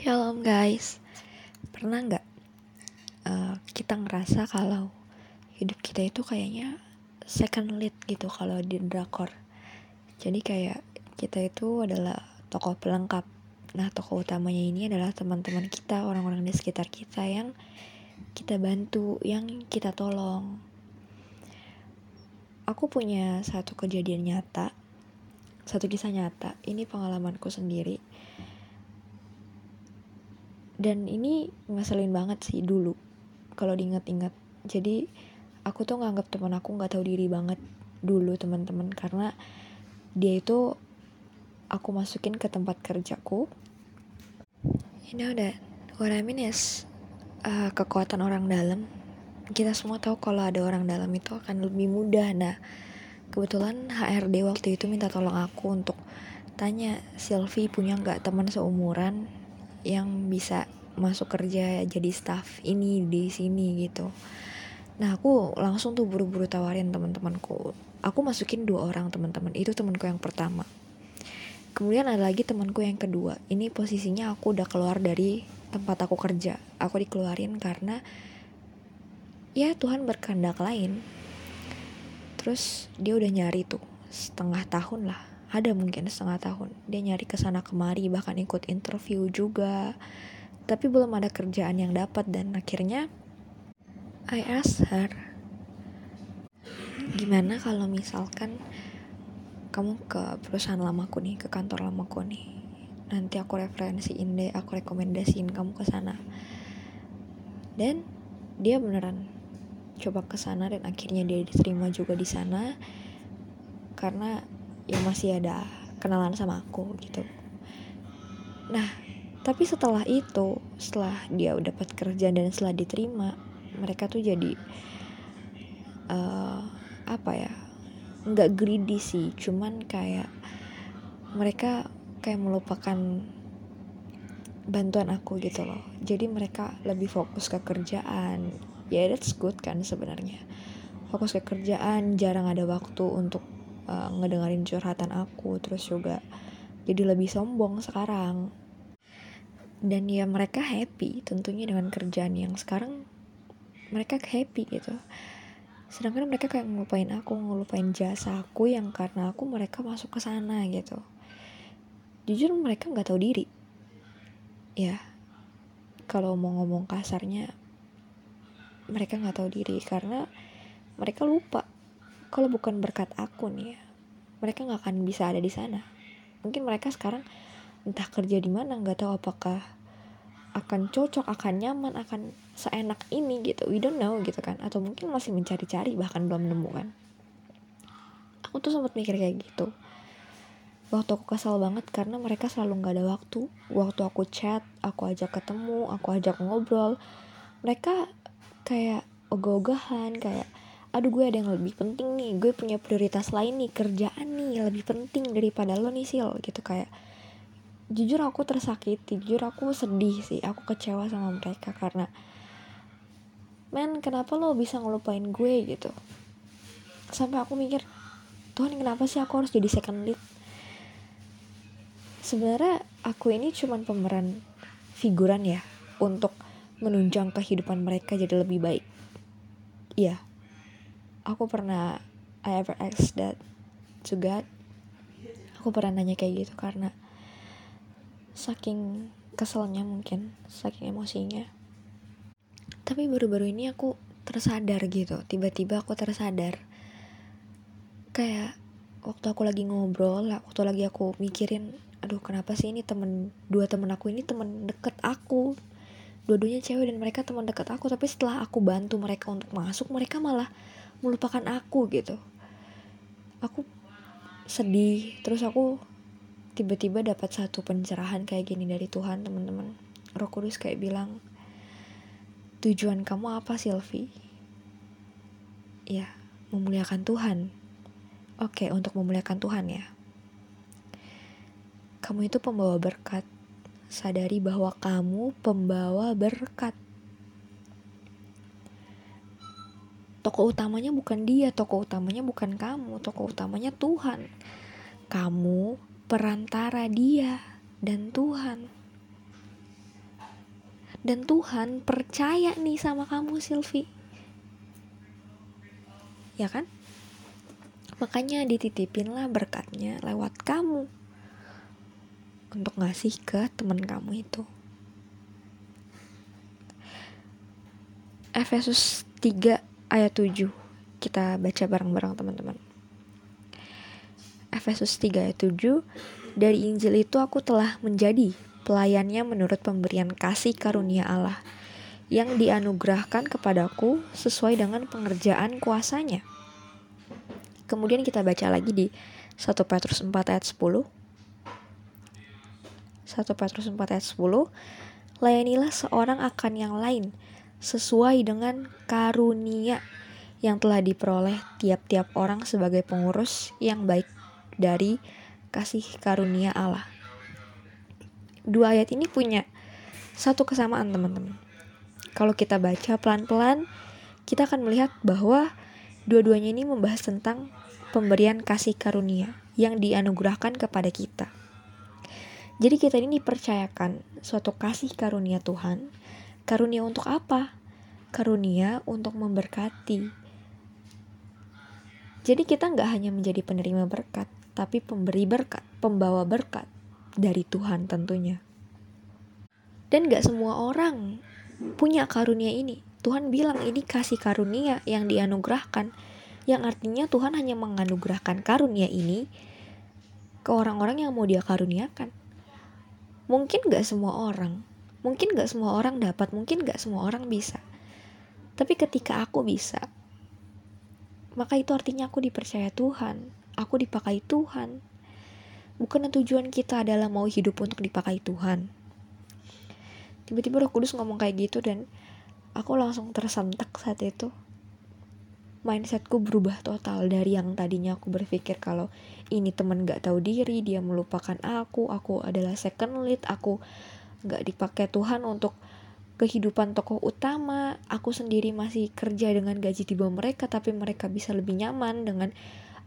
Shalom guys, pernah nggak uh, kita ngerasa kalau hidup kita itu kayaknya second lead gitu kalau di drakor. Jadi kayak kita itu adalah tokoh pelengkap. Nah tokoh utamanya ini adalah teman-teman kita, orang-orang di sekitar kita yang kita bantu, yang kita tolong. Aku punya satu kejadian nyata, satu kisah nyata. Ini pengalamanku sendiri dan ini ngeselin banget sih dulu kalau diingat-ingat. Jadi aku tuh nganggap teman aku nggak tahu diri banget dulu teman-teman. Karena dia itu aku masukin ke tempat kerjaku. You know that what I mean is uh, kekuatan orang dalam. Kita semua tahu kalau ada orang dalam itu akan lebih mudah. Nah kebetulan HRD waktu itu minta tolong aku untuk tanya Sylvie punya nggak teman seumuran yang bisa masuk kerja jadi staff ini di sini gitu. Nah aku langsung tuh buru-buru tawarin teman-temanku. Aku masukin dua orang teman-teman. Itu temanku yang pertama. Kemudian ada lagi temanku yang kedua. Ini posisinya aku udah keluar dari tempat aku kerja. Aku dikeluarin karena ya Tuhan berkehendak lain. Terus dia udah nyari tuh setengah tahun lah ada mungkin setengah tahun. Dia nyari ke sana kemari bahkan ikut interview juga. Tapi belum ada kerjaan yang dapat dan akhirnya I ask her gimana kalau misalkan kamu ke perusahaan lamaku nih ke kantor lamaku nih? Nanti aku referensiin deh aku rekomendasiin kamu ke sana. Dan dia beneran coba ke sana dan akhirnya dia diterima juga di sana. Karena ya masih ada kenalan sama aku gitu. Nah tapi setelah itu setelah dia udah dapat kerja dan setelah diterima mereka tuh jadi uh, apa ya nggak greedy sih. Cuman kayak mereka kayak melupakan bantuan aku gitu loh. Jadi mereka lebih fokus ke kerjaan. Ya yeah, that's good kan sebenarnya. Fokus ke kerjaan jarang ada waktu untuk uh, ngedengerin curhatan aku terus juga jadi lebih sombong sekarang. Dan ya mereka happy tentunya dengan kerjaan yang sekarang mereka happy gitu. Sedangkan mereka kayak ngelupain aku ngelupain jasa aku yang karena aku mereka masuk ke sana gitu. Jujur mereka nggak tahu diri. Ya kalau mau ngomong kasarnya mereka nggak tahu diri karena mereka lupa kalau bukan berkat aku nih ya mereka nggak akan bisa ada di sana. Mungkin mereka sekarang entah kerja di mana nggak tahu apakah akan cocok akan nyaman akan seenak ini gitu. We don't know gitu kan. Atau mungkin masih mencari-cari bahkan belum menemukan aku tuh sempat mikir kayak gitu. Waktu aku kesal banget karena mereka selalu nggak ada waktu. Waktu aku chat aku ajak ketemu aku ajak ngobrol mereka kayak ogah-ogahan kayak aduh gue ada yang lebih penting nih. Gue punya prioritas lain nih kerjaan nih lebih penting daripada lo nih sil. Gitu kayak jujur aku tersakiti jujur aku sedih sih aku kecewa sama mereka karena men kenapa lo bisa ngelupain gue? Gitu. Sampai aku mikir Tuhan kenapa sih aku harus jadi second lead? Sebenarnya aku ini cuman pemeran figuran ya untuk menunjang kehidupan mereka jadi lebih baik. Iya aku pernah I ever asked that to God. Aku pernah nanya kayak gitu karena saking keselnya mungkin saking emosinya. Tapi baru-baru ini aku tersadar gitu tiba-tiba aku tersadar. Kayak waktu aku lagi ngobrol waktu lagi aku mikirin aduh kenapa sih ini temen dua temen aku ini temen deket aku? Dua-duanya cewek dan mereka teman deket aku tapi setelah aku bantu mereka untuk masuk mereka malah melupakan aku gitu. Aku sedih terus aku tiba-tiba dapat satu pencerahan kayak gini dari Tuhan teman-teman. Roh Kudus kayak bilang tujuan kamu apa Sylvie? Ya memuliakan Tuhan. Oke untuk memuliakan Tuhan ya. Kamu itu pembawa berkat. Sadari bahwa kamu pembawa berkat Toko utamanya bukan dia, toko utamanya bukan kamu, toko utamanya Tuhan. Kamu perantara dia dan Tuhan. dan Tuhan percaya nih sama kamu Silvi ya kan makanya dititipinlah berkatnya lewat kamu untuk ngasih ke teman kamu itu Efesus 3 ayat 7 kita baca bareng-bareng teman-teman Efesus 3 ayat 7 dari Injil itu aku telah menjadi pelayannya menurut pemberian kasih karunia Allah yang dianugerahkan kepadaku sesuai dengan pengerjaan kuasanya. Kemudian kita baca lagi di 1 Petrus 4 ayat 10. 1 Petrus 4 ayat 10. Layanilah seorang akan yang lain sesuai dengan karunia yang telah diperoleh tiap-tiap orang sebagai pengurus yang baik dari kasih karunia Allah dua ayat ini punya satu kesamaan teman-teman. Kalau kita baca pelan-pelan, kita akan melihat bahwa dua-duanya ini membahas tentang pemberian kasih karunia yang dianugerahkan kepada kita. Jadi kita ini dipercayakan suatu kasih karunia Tuhan. Karunia untuk apa? Karunia untuk memberkati. Jadi kita nggak hanya menjadi penerima berkat, tapi pemberi berkat, pembawa berkat dari Tuhan tentunya. Dan gak semua orang punya karunia ini. Tuhan bilang ini kasih karunia yang dianugerahkan. Yang artinya Tuhan hanya menganugerahkan karunia ini ke orang-orang yang mau dia karuniakan. Mungkin gak semua orang. Mungkin gak semua orang dapat. Mungkin gak semua orang bisa. Tapi ketika aku bisa, maka itu artinya aku dipercaya Tuhan. Aku dipakai Tuhan. Bukan tujuan kita adalah mau hidup untuk dipakai Tuhan. Tiba-tiba Roh Kudus ngomong kayak gitu dan aku langsung tersentak saat itu. Mindsetku berubah total dari yang tadinya aku berpikir kalau ini teman gak tahu diri, dia melupakan aku, aku adalah second lead, aku gak dipakai Tuhan untuk kehidupan tokoh utama, aku sendiri masih kerja dengan gaji di bawah mereka, tapi mereka bisa lebih nyaman dengan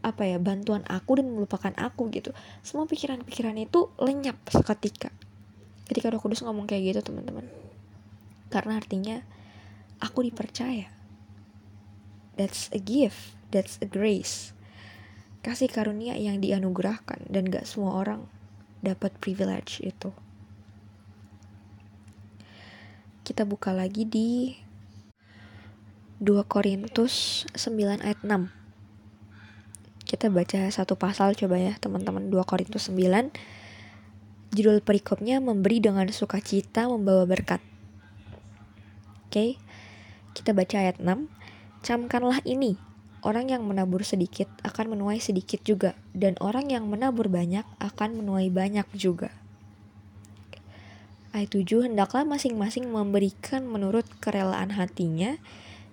apa ya bantuan aku dan melupakan aku gitu. Semua pikiran-pikiran itu lenyap seketika. Ketika Roh Kudus ngomong kayak gitu teman-teman. Karena artinya aku dipercaya. That's a gift that's a grace. Kasih karunia yang dianugerahkan dan gak semua orang dapat privilege itu kita buka lagi di 2 Korintus 9 ayat 6 kita baca satu pasal coba ya teman-teman. 2 Korintus 9 judul perikopnya memberi dengan sukacita membawa berkat. Oke okay. kita baca ayat 6 camkanlah ini. Orang yang menabur sedikit akan menuai sedikit juga dan orang yang menabur banyak akan menuai banyak juga Ayat 7, hendaklah masing-masing memberikan menurut kerelaan hatinya,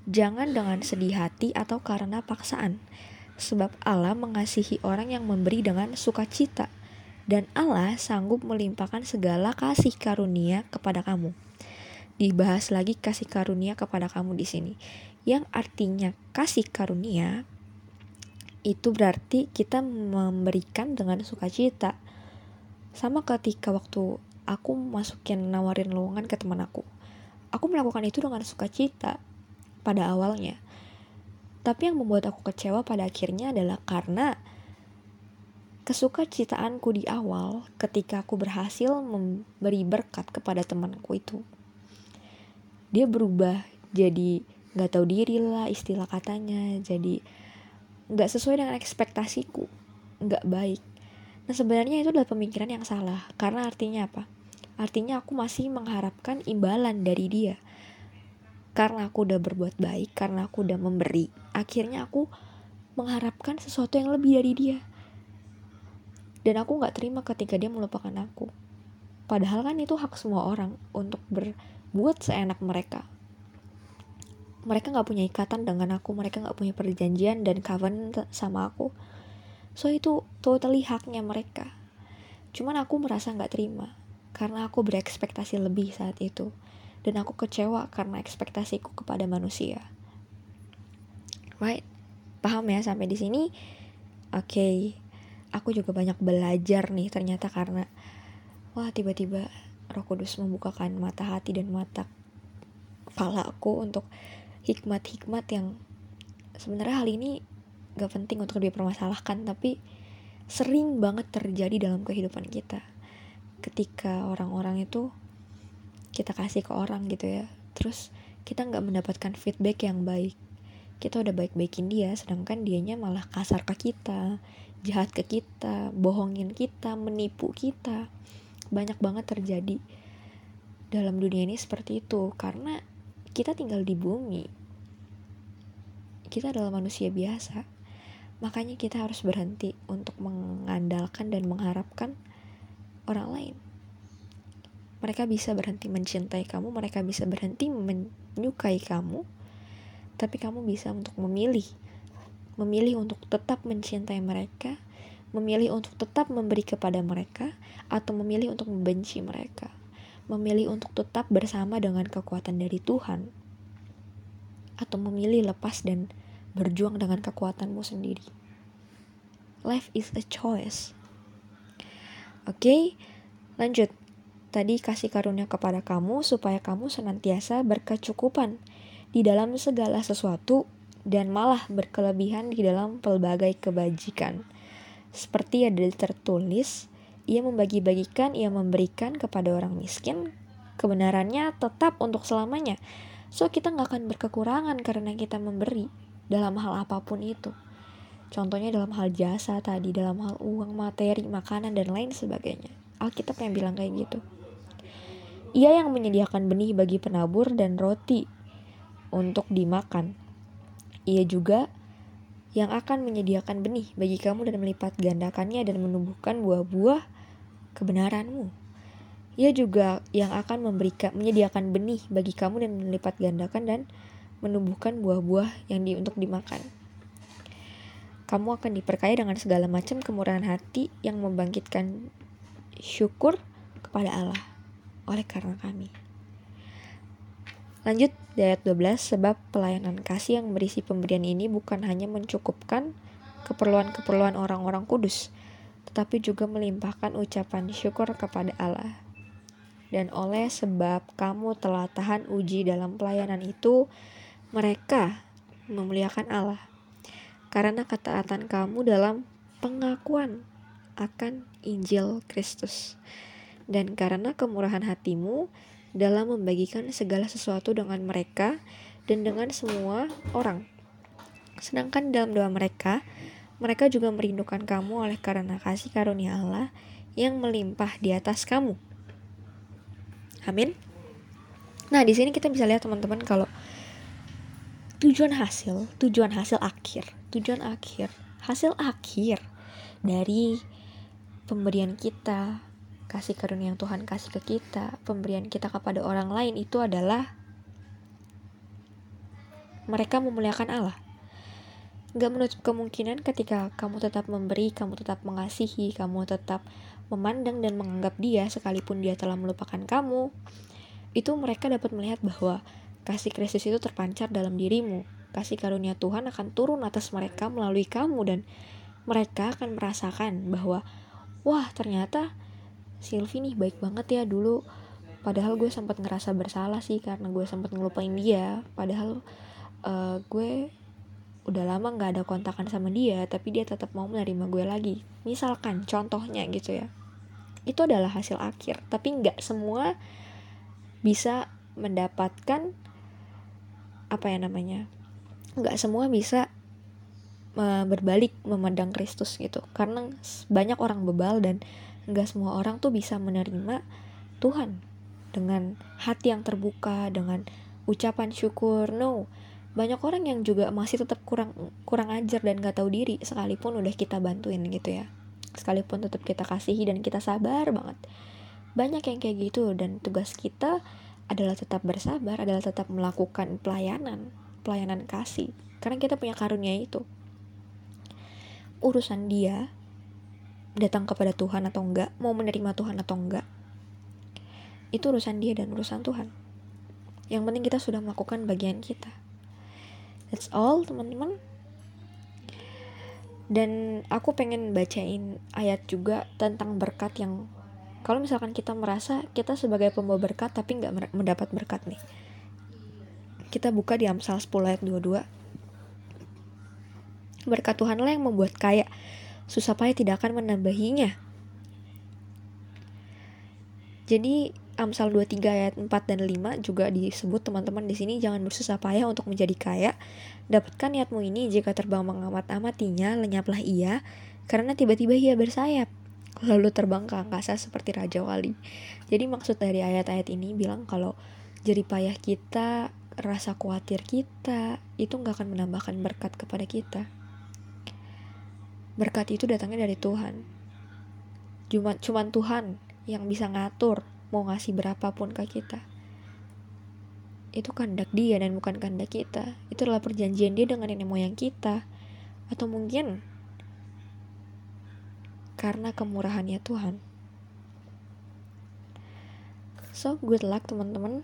jangan dengan sedih hati atau karena paksaan, sebab Allah mengasihi orang yang memberi dengan sukacita, dan Allah sanggup melimpahkan segala kasih karunia kepada kamu. Dibahas lagi kasih karunia kepada kamu di sini, yang artinya kasih karunia itu berarti kita memberikan dengan sukacita. Sama ketika waktu aku masukin nawarin lowongan ke teman aku. Aku melakukan itu dengan sukacita pada awalnya tapi yang membuat aku kecewa pada akhirnya adalah karena kesukacitaanku di awal ketika aku berhasil memberi berkat kepada temanku itu. Dia berubah jadi gak tahu diri lah istilah katanya, jadi gak sesuai dengan ekspektasiku, gak baik. Nah sebenarnya itu adalah pemikiran yang salah, karena artinya apa? Artinya aku masih mengharapkan imbalan dari dia karena aku udah berbuat baik, karena aku udah memberi, akhirnya aku mengharapkan sesuatu yang lebih dari dia. Dan aku gak terima ketika dia melupakan aku. Padahal kan itu hak semua orang untuk berbuat seenak mereka. Mereka gak punya ikatan dengan aku, mereka gak punya perjanjian dan covenant sama aku. So itu totally haknya mereka. Cuman aku merasa gak terima, karena aku berekspektasi lebih saat itu dan aku kecewa karena ekspektasiku kepada manusia. Right? Paham ya sampai di sini? Oke. Okay. Aku juga banyak belajar nih ternyata karena wah tiba-tiba Roh Kudus membukakan mata hati dan mata kepala aku untuk hikmat-hikmat yang sebenarnya hal ini gak penting untuk dipermasalahkan tapi sering banget terjadi dalam kehidupan kita. Ketika orang-orang itu kita kasih ke orang gitu ya terus kita nggak mendapatkan feedback yang baik. Kita udah baik-baikin dia sedangkan dianya malah kasar ke kita jahat ke kita bohongin kita menipu kita. Banyak banget terjadi dalam dunia ini seperti itu karena kita tinggal di bumi. Kita adalah manusia biasa makanya kita harus berhenti untuk mengandalkan dan mengharapkan orang lain. Mereka bisa berhenti mencintai kamu mereka bisa berhenti menyukai kamu tapi kamu bisa untuk memilih memilih untuk tetap mencintai mereka memilih untuk tetap memberi kepada mereka atau memilih untuk membenci mereka. Memilih untuk tetap bersama dengan kekuatan dari Tuhan atau memilih lepas dan berjuang dengan kekuatanmu sendiri life is a choice oke okay? lanjut tadi kasih karunia kepada kamu supaya kamu senantiasa berkecukupan di dalam segala sesuatu dan malah berkelebihan di dalam pelbagai kebajikan. Seperti ada tertulis, ia membagi-bagikan, ia memberikan kepada orang miskin, kebenarannya tetap untuk selamanya. So kita nggak akan berkekurangan karena kita memberi dalam hal apa pun itu. Contohnya dalam hal jasa tadi, dalam hal uang, materi, makanan, dan lain sebagainya. Alkitab yang bilang kayak gitu. Ia yang menyediakan benih bagi penabur dan roti untuk dimakan. Ia juga yang akan menyediakan benih bagi kamu dan melipat gandakannya dan menumbuhkan buah-buah kebenaranmu. Ia juga yang akan memberikan menyediakan benih bagi kamu dan melipat gandakan dan menumbuhkan buah-buah yang di, untuk dimakan. Kamu akan diperkaya dengan segala macam kemurahan hati yang membangkitkan syukur kepada Allah oleh karena kami. Lanjut ayat 12, sebab pelayanan kasih yang berisi pemberian ini bukan hanya mencukupkan keperluan-keperluan orang-orang kudus, tetapi juga melimpahkan ucapan syukur kepada Allah. Dan oleh sebab kamu telah tahan uji dalam pelayanan itu, mereka memuliakan Allah. Karena ketaatan kamu dalam pengakuan akan Injil Kristus. Dan karena kemurahan hatimu, dalam membagikan segala sesuatu dengan mereka dan dengan semua orang. Sedangkan dalam doa mereka, mereka juga merindukan kamu oleh karena kasih karunia Allah yang melimpah di atas kamu. Amin. Nah, di sini kita bisa lihat teman-teman kalau tujuan hasil, tujuan hasil akhir, tujuan akhir, hasil akhir dari pemberian kita, kasih karunia yang Tuhan kasih ke kita, pemberian kita kepada orang lain itu adalah mereka memuliakan Allah. Gak menutup kemungkinan ketika kamu tetap memberi, kamu tetap mengasihi, kamu tetap memandang dan menganggap dia sekalipun dia telah melupakan kamu, itu mereka dapat melihat bahwa kasih Kristus itu terpancar dalam dirimu. Kasih karunia Tuhan akan turun atas mereka melalui kamu dan mereka akan merasakan bahwa wah ternyata Sylvie nih baik banget ya dulu. Padahal gue sempat ngerasa bersalah sih karena gue sempat ngelupain dia. Padahal uh, gue udah lama nggak ada kontakan sama dia tapi dia tetap mau menerima gue lagi. Misalkan contohnya gitu ya. Itu adalah hasil akhir tapi nggak semua bisa mendapatkan apa ya namanya nggak semua bisa uh, berbalik memandang Kristus gitu. Karena banyak orang bebal dan nggak semua orang tuh bisa menerima Tuhan dengan hati yang terbuka dengan ucapan syukur. No banyak orang yang juga masih tetap kurang kurang ajar dan gak tahu diri sekalipun udah kita bantuin gitu ya. Sekalipun tetap kita kasihi dan kita sabar banget. Banyak yang kayak gitu dan tugas kita adalah tetap bersabar adalah tetap melakukan pelayanan pelayanan kasih karena kita punya karunia itu urusan dia datang kepada Tuhan atau enggak, mau menerima Tuhan atau enggak. Itu urusan dia dan urusan Tuhan. Yang penting kita sudah melakukan bagian kita. That's all, teman-teman. Dan aku pengen bacain ayat juga tentang berkat yang kalau misalkan kita merasa kita sebagai pembawa berkat tapi nggak mendapat berkat nih. kita buka di Amsal 10 ayat 22 berkat Tuhanlah yang membuat kaya susah payah tidak akan menambahinya jadi Amsal 23 ayat 4 dan 5 juga disebut teman-teman di sini jangan bersusah payah untuk menjadi kaya. Dapatkan niatmu ini jika terbang mengamat-amatinya, lenyaplah ia karena tiba-tiba ia bersayap lalu terbang ke angkasa seperti Raja Wali. Jadi maksud dari ayat-ayat ini bilang kalau jadi payah kita, rasa khawatir kita, itu nggak akan menambahkan berkat kepada kita. Berkat itu datangnya dari Tuhan. Cuma cuman Tuhan yang bisa ngatur mau ngasih berapapun ke kita itu kehendak dia dan bukan kehendak kita itu adalah perjanjian dia dengan nenek moyang kita atau mungkin karena kemurahannya Tuhan. So good luck teman-teman.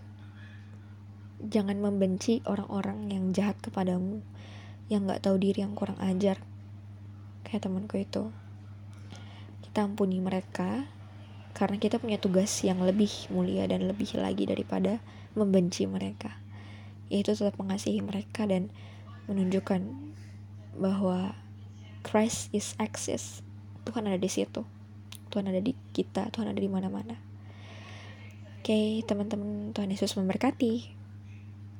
Jangan membenci orang-orang yang jahat kepadamu yang gak tahu diri yang kurang ajar. Kayak temanku itu. Kita ampuni mereka karena kita punya tugas yang lebih mulia dan lebih lagi daripada membenci mereka. Yaitu tetap mengasihi mereka dan menunjukkan bahwa Christ is access Tuhan ada di situ. Tuhan ada di kita Tuhan ada di mana-mana. Oke okay, teman-teman Tuhan Yesus memberkati